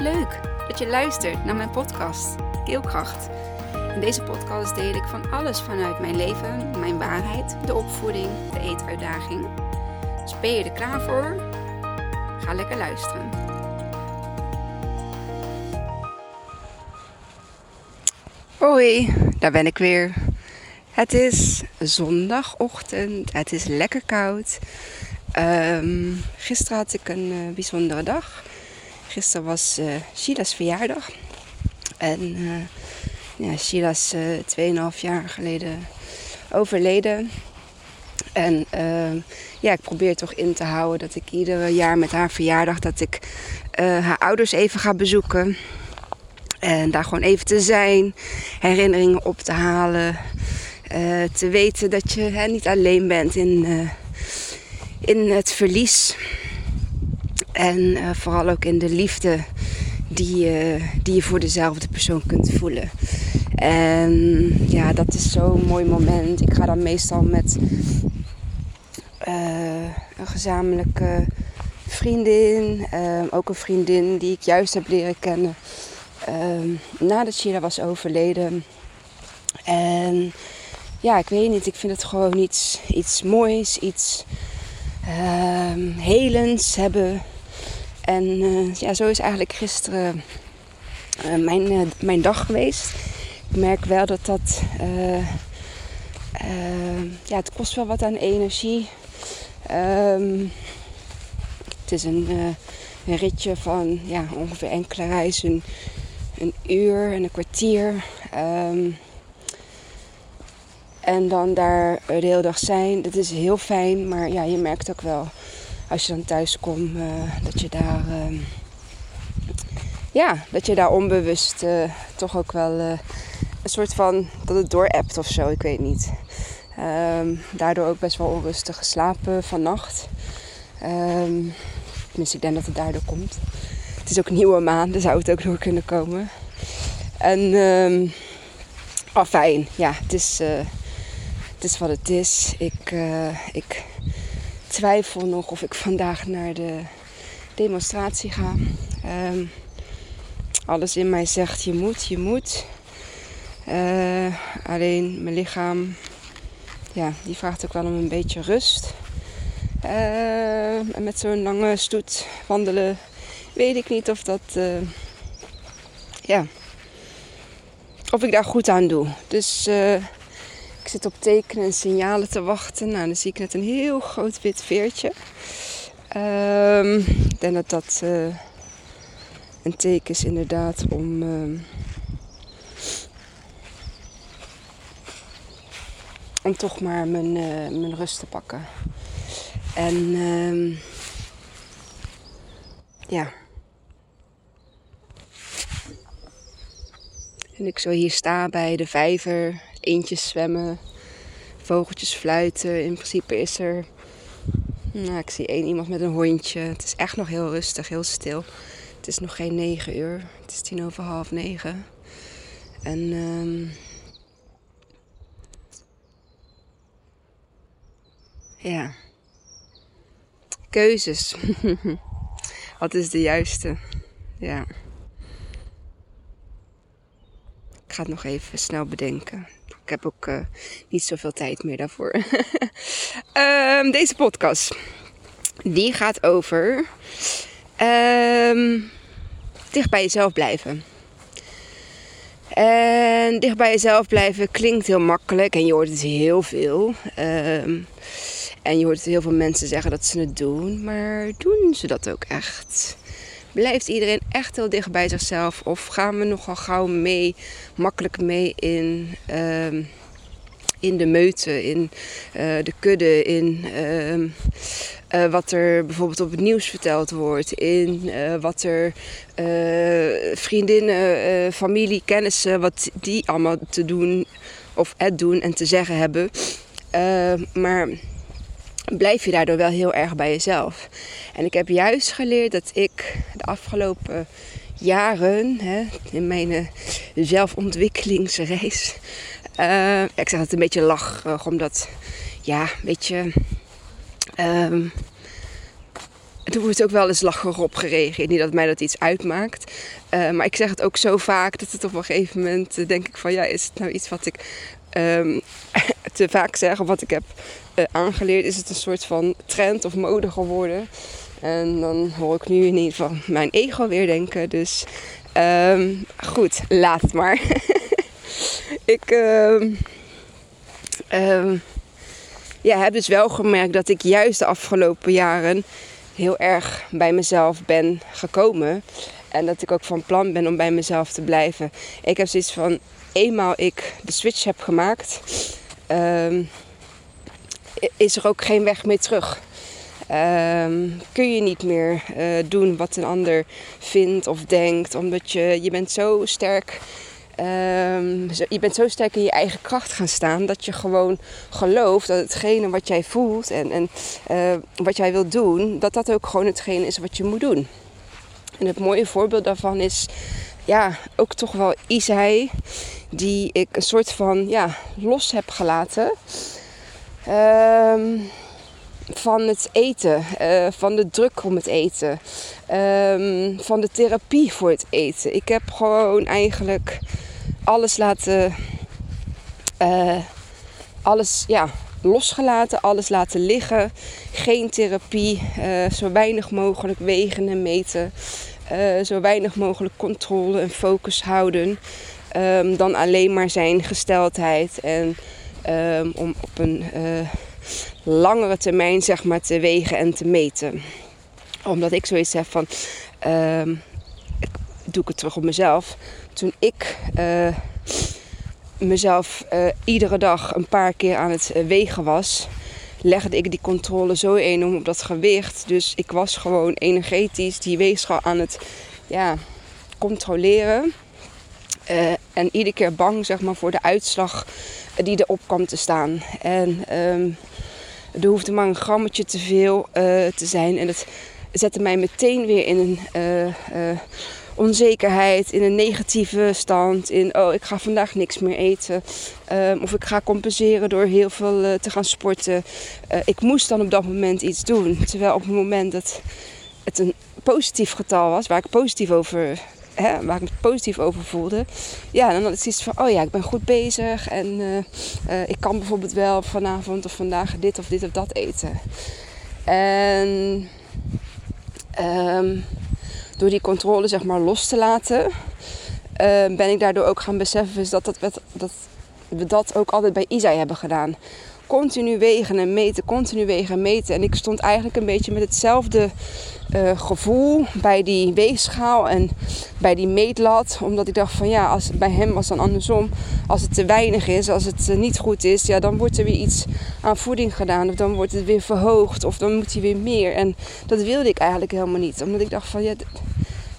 Leuk dat je luistert naar mijn podcast Keelkracht. In deze podcast deel ik van alles vanuit mijn leven, mijn waarheid, de opvoeding, de eetuitdaging. Dus ben je er klaar voor? Ga lekker luisteren. Hoi, daar ben ik weer. Het is zondagochtend, het is lekker koud. Um, gisteren had ik een uh, bijzondere dag. Gisteren was uh, Sheila's verjaardag. En uh, ja, Sheila is uh, 2,5 jaar geleden overleden. En ja, ik probeer toch in te houden dat ik ieder jaar met haar verjaardag... dat ik haar ouders even ga bezoeken. En daar gewoon even te zijn. Herinneringen op te halen. te weten dat je hè, niet alleen bent in, in het verlies. En uh, vooral ook in de liefde die, die je voor dezelfde persoon kunt voelen. En ja, dat is zo'n mooi moment. Ik ga dan meestal met uh, een gezamenlijke vriendin, ook een vriendin die ik juist heb leren kennen nadat Sheila was overleden. En ja, ik weet niet, ik vind het gewoon iets, iets moois, iets helends hebben en uh, ja, zo is eigenlijk gisteren uh, mijn, uh, mijn dag geweest. Ik merk wel dat dat. ja, het kost wel wat aan energie. Um, het is een, ritje van ja, ongeveer enkele reizen. Een uur en een kwartier. Um, en dan daar de hele dag zijn. Dat is heel fijn, maar ja, je merkt ook wel als je dan thuis komt, uh, dat je daar, uh, ja, dat je daar onbewust uh, toch ook wel een soort van, dat het door appt of zo, ik weet niet. Um, daardoor ook best wel onrustig geslapen vannacht. Um, tenminste, ik denk dat het daardoor komt. Het is ook nieuwe maan, dus zou het ook door kunnen komen. En, oh fijn, ja, het is, het is wat het is. Ik, ik twijfel nog of ik vandaag naar de demonstratie ga. Um, alles in mij zegt je moet, je moet. Uh, alleen mijn lichaam, ja, die vraagt ook wel om een beetje rust. Uh, en met zo'n lange stoet wandelen weet ik niet of dat, uh, ja, of ik daar goed aan doe. Dus ik zit op tekenen en signalen te wachten. Nou, dan zie ik net een heel groot wit veertje. Um, ik denk dat dat uh, een teken is inderdaad om... Uh, om toch maar mijn, uh, mijn rust te pakken. En uh, ja. En ik zo hier sta bij de vijver eentjes zwemmen, vogeltjes fluiten. In principe is er. Nou, ik zie één iemand met een hondje. Het is echt nog heel rustig, heel stil. Het is nog geen negen uur. Het is tien over half negen. En. Um, ja. Keuzes. Wat is de juiste? Ja. Ik ga het nog even snel bedenken. Ik heb ook uh, niet zoveel tijd meer daarvoor. um, deze podcast. Die gaat over um, dicht bij jezelf blijven. En dicht bij jezelf blijven klinkt heel makkelijk en je hoort het heel veel. Um, en je hoort heel veel mensen zeggen dat ze het doen, maar doen ze dat ook echt? Blijft iedereen echt heel dicht bij zichzelf? Of gaan we nogal gauw mee, makkelijk mee in, uh, in de meute, in uh, de kudde, in uh, uh, wat er bijvoorbeeld op het nieuws verteld wordt, in wat er vriendinnen, familie, kennissen, wat die allemaal te doen of het doen en te zeggen hebben. maar blijf je daardoor wel heel erg bij jezelf. En ik heb juist geleerd dat ik de afgelopen jaren hè, in mijn uh, zelfontwikkelingsreis. Uh, ik zeg het een beetje lach, omdat ja, weet je. Um, er wordt ook wel eens lacherig op gereageerd. Niet dat mij dat iets uitmaakt. Uh, maar ik zeg het ook zo vaak dat het op een gegeven moment denk ik van ja, is het nou iets wat ik um, te vaak zeg of wat ik heb uh, aangeleerd? Is het een soort van trend of mode geworden? En dan hoor ik nu in ieder geval mijn ego weer denken. Dus um, goed, laat het maar. ik um, ja, heb dus wel gemerkt dat ik juist de afgelopen jaren heel erg bij mezelf ben gekomen. En dat ik ook van plan ben om bij mezelf te blijven. Ik heb zoiets van, eenmaal ik de switch heb gemaakt, um, is er ook geen weg meer terug. Um, kun je niet meer uh, doen wat een ander vindt of denkt, omdat je, je bent zo sterk Um, je bent zo sterk in je eigen kracht gaan staan dat je gewoon gelooft dat hetgene wat jij voelt en, en uh, wat jij wilt doen, dat dat ook gewoon hetgene is wat je moet doen. En het mooie voorbeeld daarvan is ja, ook toch wel Isai, die ik een soort van ja, los heb gelaten. Um, van het eten, uh, van de druk om het eten, um, van de therapie voor het eten. Ik heb gewoon eigenlijk alles laten. Uh, alles ja, losgelaten, alles laten liggen. Geen therapie, uh, zo weinig mogelijk wegen en meten. Zo weinig mogelijk controle en focus houden. Um, dan alleen maar zijn gesteldheid. En um, om op een langere termijn zeg maar, te wegen en te meten. Omdat ik zoiets heb van. Um, doe ik het terug op mezelf toen ik uh, mezelf uh, iedere dag een paar keer aan het wegen was, legde ik die controle zo enorm op dat gewicht. Dus ik was gewoon energetisch die weegschaal aan het ja, controleren. En iedere keer bang zeg maar, voor de uitslag die erop kwam te staan. En um, er hoefde maar een grammetje te veel te zijn. En dat zette mij meteen weer in een onzekerheid, in een negatieve stand, in oh ik ga vandaag niks meer eten. Um, of ik ga compenseren door heel veel te gaan sporten. Ik moest dan op dat moment iets doen. Terwijl op het moment dat het een positief getal was, waar ik positief over Hè, waar ik me positief over voelde. Ja, dan had ik zoiets van, oh ja, ik ben goed bezig. En uh, ik kan bijvoorbeeld wel vanavond of vandaag dit of dit of dat eten. En um, door die controle zeg maar los te laten, uh, ben ik daardoor ook gaan beseffen is dat, dat, dat we dat ook altijd bij Isai hebben gedaan. Continu wegen en meten, continu wegen en meten. En ik stond eigenlijk een beetje met hetzelfde uh, gevoel bij die weegschaal en bij die meetlat. Omdat ik dacht van ja, als, bij hem was dan andersom. Als het te weinig is, als het uh, niet goed is, ja, dan wordt er weer iets aan voeding gedaan. Of dan wordt het weer verhoogd. Of dan moet hij weer meer. En dat wilde ik eigenlijk helemaal niet. Omdat ik dacht van ja,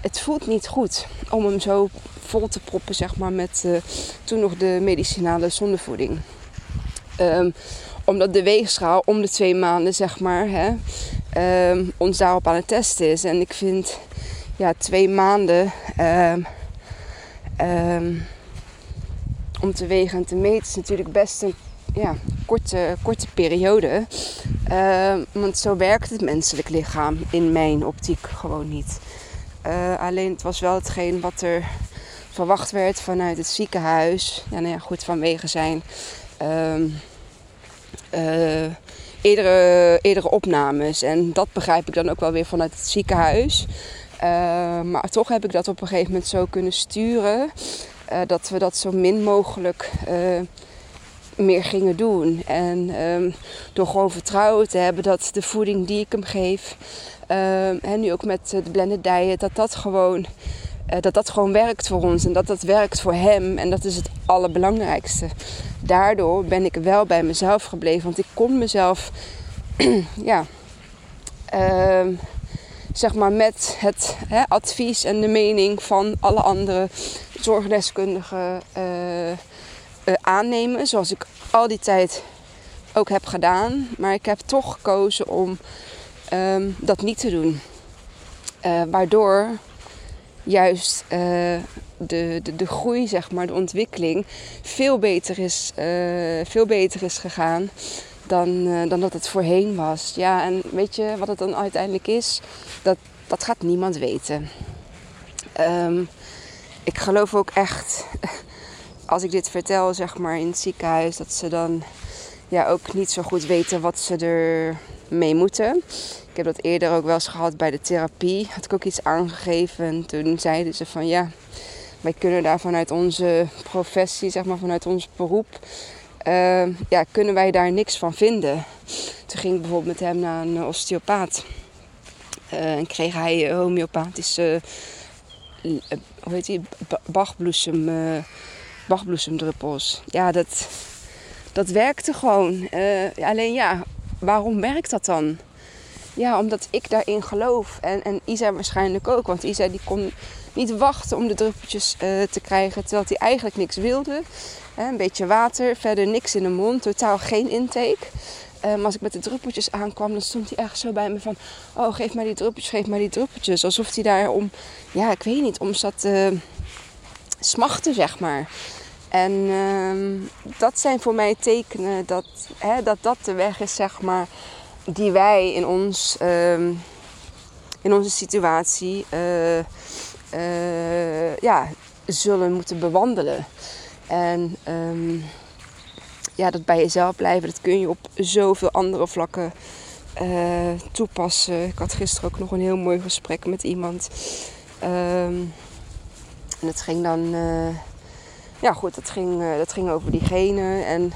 het voelt niet goed om hem zo vol te proppen, zeg maar, met uh, toen nog de medicinale zondevoeding. Um, omdat de weegschaal om de twee maanden, zeg maar, hè, um, ons daarop aan het testen is. En ik vind, ja, twee maanden um, om te wegen en te meten is natuurlijk best een ja, korte, korte periode. want zo werkt het menselijk lichaam in mijn optiek gewoon niet. Uh, alleen het was wel hetgeen wat er verwacht werd vanuit het ziekenhuis. Ja, nou ja, goed, vanwege zijn uh, eerdere, eerdere opnames. En dat begrijp ik dan ook wel weer vanuit het ziekenhuis. Uh, maar toch heb ik dat op een gegeven moment zo kunnen sturen. dat we dat zo min mogelijk meer gingen doen. En um, door gewoon vertrouwen te hebben dat de voeding die ik hem geef, en nu ook met de blended diet, dat dat gewoon. Uh, dat dat gewoon werkt voor ons en dat dat werkt voor hem. En dat is het allerbelangrijkste. Daardoor ben ik wel bij mezelf gebleven. Want ik kon mezelf, ja, uh, zeg maar met het hè, advies en de mening van alle andere zorgdeskundigen uh, uh, aannemen. Zoals ik al die tijd ook heb gedaan. Maar ik heb toch gekozen om um, dat niet te doen. Waardoor juist uh, de, de, de groei, zeg maar, de ontwikkeling veel beter is, veel beter is gegaan dan, uh, dan dat het voorheen was. Ja, en weet je wat het dan uiteindelijk is? Dat, dat gaat niemand weten. Ehm, ik geloof ook echt, als ik dit vertel, zeg maar in het ziekenhuis, dat ze dan ja, ook niet zo goed weten wat ze er mee moeten. Ik heb dat eerder ook wel eens gehad bij de therapie. Had ik ook iets aangegeven en toen zeiden ze van ja, wij kunnen daar vanuit onze professie, zeg maar vanuit ons beroep, uh, ja, kunnen wij daar niks van vinden. Toen ging ik bijvoorbeeld met hem naar een osteopaat. Uh, en kreeg hij homeopathische, uh, hoe heet die, bachbloesem, bachbloesemdruppels. Ja, dat, dat werkte gewoon. alleen ja, waarom werkt dat dan? Ja, omdat ik daarin geloof. En, en Isa waarschijnlijk ook. Want Isa die kon niet wachten om de druppeltjes uh, te krijgen. Terwijl hij eigenlijk niks wilde. een beetje water, verder niks in de mond. Totaal geen intake. Maar als ik met de druppeltjes aankwam, dan stond hij echt zo bij me van... Oh, geef mij die druppeltjes, geef mij die druppeltjes. Alsof hij daar om, ja, ik weet niet, om zat te smachten, zeg maar. En uh, dat zijn voor mij tekenen dat, hè, dat dat de weg is, zeg maar, die wij in, ons, uh, in onze situatie uh, ja, zullen moeten bewandelen. En um, ja, dat bij jezelf blijven, dat kun je op zoveel andere vlakken toepassen. Ik had gisteren ook nog een heel mooi gesprek met iemand. En het ging dan ja, goed, dat ging, uh, dat ging over diegene. En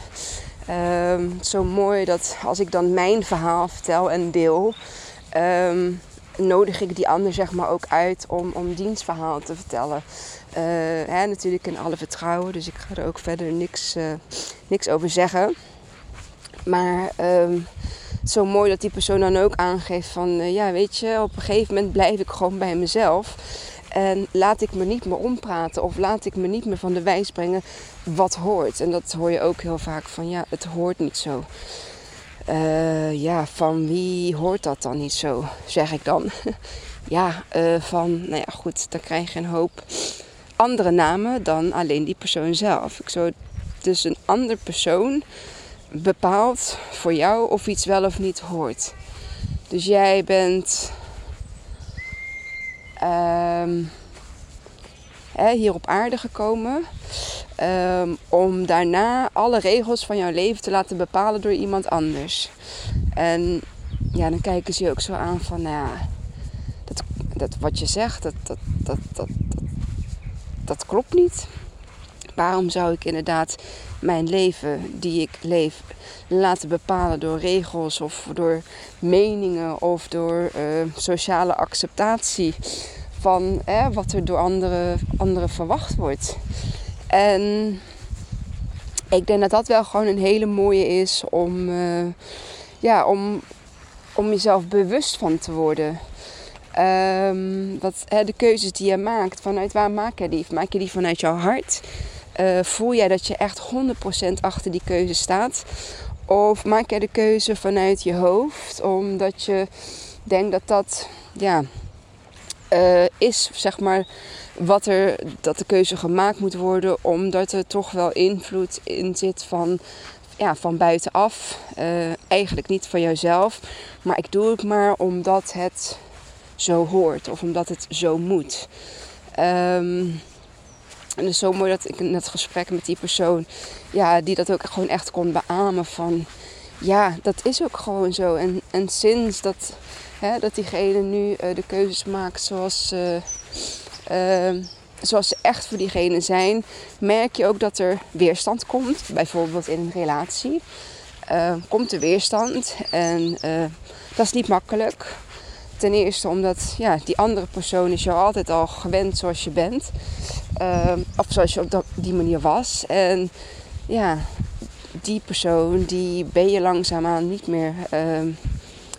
um, zo mooi dat als ik dan mijn verhaal vertel en deel, um, nodig ik die ander zeg maar ook uit om, om dienstverhaal te vertellen. Uh, hè, natuurlijk in alle vertrouwen, dus ik ga er ook verder niks, uh, niks over zeggen. Maar um, zo mooi dat die persoon dan ook aangeeft van, ja weet je, op een gegeven moment blijf ik gewoon bij mezelf. En laat ik me niet meer ompraten of laat ik me niet meer van de wijs brengen wat hoort. En dat hoor je ook heel vaak van ja, het hoort niet zo. Uh, ja, van wie hoort dat dan niet zo, zeg ik dan. ja, uh, van, nou ja, goed, dan krijg je een hoop andere namen dan alleen die persoon zelf. Ik zou dus een andere persoon bepaalt voor jou of iets wel of niet hoort. Dus jij bent um, hè, hier op aarde gekomen. Um, om daarna alle regels van jouw leven te laten bepalen door iemand anders. En ja, dan kijken ze je ook zo aan van, nou ja, dat, dat wat je zegt, dat, dat, dat, dat, dat, dat klopt niet. Waarom zou ik inderdaad mijn leven die ik leef laten bepalen door regels of door meningen of door uh, sociale acceptatie van wat er door anderen, anderen verwacht wordt. En ik denk dat dat wel gewoon een hele mooie is om, uh, ja, om, om jezelf bewust van te worden. Um, wat, hè, de keuzes die je maakt, vanuit waar maak je die? Maak je die vanuit jouw hart? Uh, voel jij dat je echt 100% achter die keuze staat? Of maak jij de keuze vanuit je hoofd, omdat je denkt dat dat ja, uh, is, zeg maar, wat er, dat de keuze gemaakt moet worden, omdat er toch wel invloed in zit van, ja, van buitenaf. Uh, eigenlijk niet van jouzelf, maar ik doe het maar omdat het zo hoort of omdat het zo moet. Um, en het is zo mooi dat ik in het gesprek met die persoon, ja, die dat ook gewoon echt kon beamen van, ja, dat is ook gewoon zo. En, en sinds dat, hè, dat diegene nu uh, de keuzes maakt zoals, uh, zoals ze echt voor diegene zijn, merk je ook dat er weerstand komt. Bijvoorbeeld in een relatie komt er weerstand en dat is niet makkelijk. Ten eerste omdat ja, die andere persoon is jou altijd al gewend zoals je bent. Uh, of zoals je op die manier was. En ja, die persoon die ben je langzaamaan niet meer. Uh,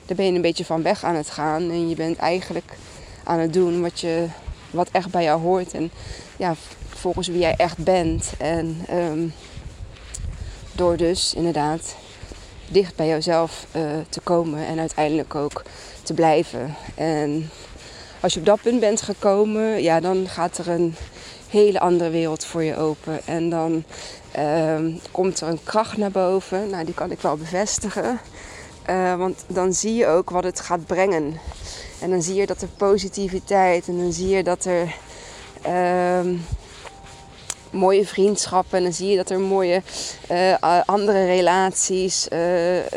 daar ben je een beetje van weg aan het gaan. En je bent eigenlijk aan het doen wat, je, wat echt bij jou hoort. En ja, volgens wie jij echt bent. En um, door dus inderdaad dicht bij jouzelf uh, te komen en uiteindelijk ook te blijven. En als je op dat punt bent gekomen, ja, dan gaat er een hele andere wereld voor je open. En dan ehm, komt er een kracht naar boven. Nou, die kan ik wel bevestigen. Uh, want dan zie je ook wat het gaat brengen. En dan zie je dat er positiviteit en dan zie je dat er uh, mooie vriendschappen. En dan zie je dat er mooie uh, andere relaties, uh,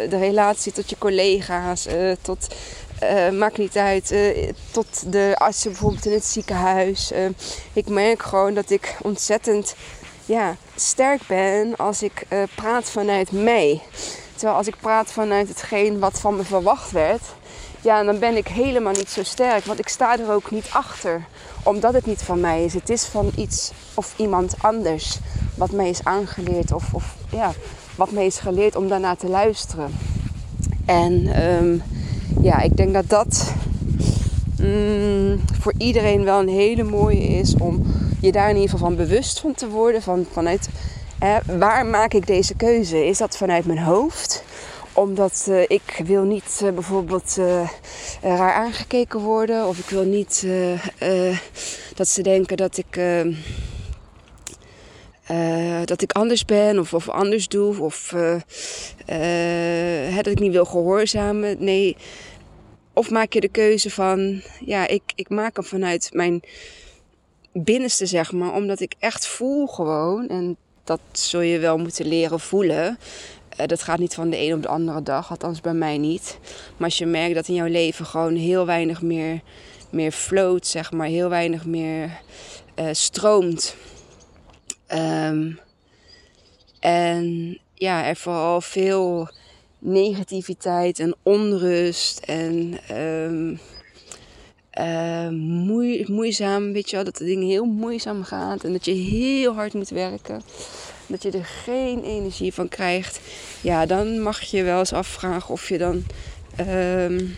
de relatie tot je collega's, tot uh, maakt niet uit. Uh, tot de artsen bijvoorbeeld in het ziekenhuis. Uh, ik merk gewoon dat ik ontzettend ja, sterk ben als ik praat vanuit mij. Terwijl als ik praat vanuit hetgeen wat van me verwacht werd, ja, dan ben ik helemaal niet zo sterk. Want ik sta er ook niet achter. Omdat het niet van mij is. Het is van iets of iemand anders. Wat mij is aangeleerd. Of, of ja, wat mij is geleerd om daarna te luisteren. En um, ja, ik denk dat dat mm, voor iedereen wel een hele mooie is om je daar in ieder geval van bewust van te worden. Van, vanuit waar maak ik deze keuze? Is dat vanuit mijn hoofd? Omdat uh, ik wil niet uh, bijvoorbeeld uh, raar aangekeken worden. Of ik wil niet dat ze denken dat ik, dat ik anders ben of, of anders doe. Of dat ik niet wil gehoorzamen. Nee, of maak je de keuze van, ja, ik, ik maak hem vanuit mijn binnenste, zeg maar. Omdat ik echt voel gewoon, en dat zul je wel moeten leren voelen. Dat gaat niet van de een op de andere dag, althans bij mij niet. Maar als je merkt dat in jouw leven gewoon heel weinig meer, meer float, zeg maar. Heel weinig meer stroomt. Um, en ja, er vooral veel negativiteit en onrust en uh, moe, moeizaam, weet je wel, dat de dingen heel moeizaam gaan en dat je heel hard moet werken. Dat je er geen energie van krijgt. Ja, dan mag je wel eens afvragen of je dan um,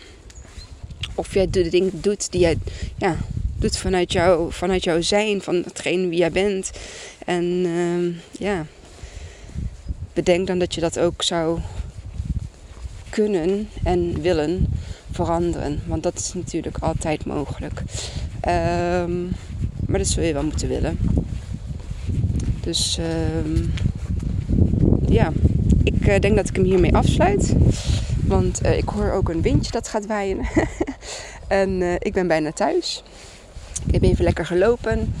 of jij de dingen doet die jij ja, doet vanuit, jou, vanuit jouw zijn, van hetgeen wie jij bent. En um, ja, bedenk dan dat je dat ook zou kunnen en willen veranderen. Want dat is natuurlijk altijd mogelijk. Um, maar dat zul je wel moeten willen. Dus um, ja, ik uh, denk dat ik hem hiermee afsluit. Want uh, ik hoor ook een windje dat gaat waaien. en uh, ik ben bijna thuis. Ik heb even lekker gelopen.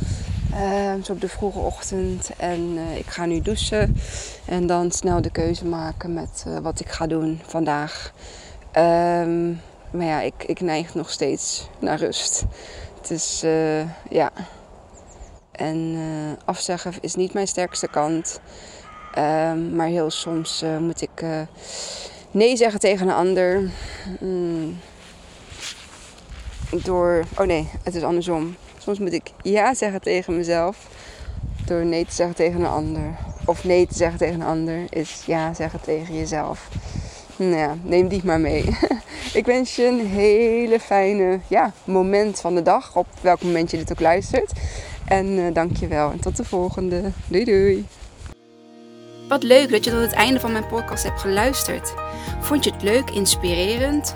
Uh, zo op de vroege ochtend. En uh, ik ga nu douchen. En dan snel de keuze maken met uh, wat ik ga doen vandaag. Um, maar ja, ik, ik neig nog steeds naar rust. Het is, ja. En afzeggen is niet mijn sterkste kant. Um, maar heel soms moet ik nee zeggen tegen een ander. Mm. Door. Oh nee, het is andersom. Soms moet ik ja zeggen tegen mezelf door nee te zeggen tegen een ander. Of nee te zeggen tegen een ander is ja zeggen tegen jezelf. Nou ja, neem die maar mee. ik wens je een hele fijne ja, moment van de dag. Op welk moment je dit ook luistert. En uh, dank je wel. En tot de volgende. Doei doei. Wat leuk dat je tot het einde van mijn podcast hebt geluisterd. Vond je het leuk, inspirerend?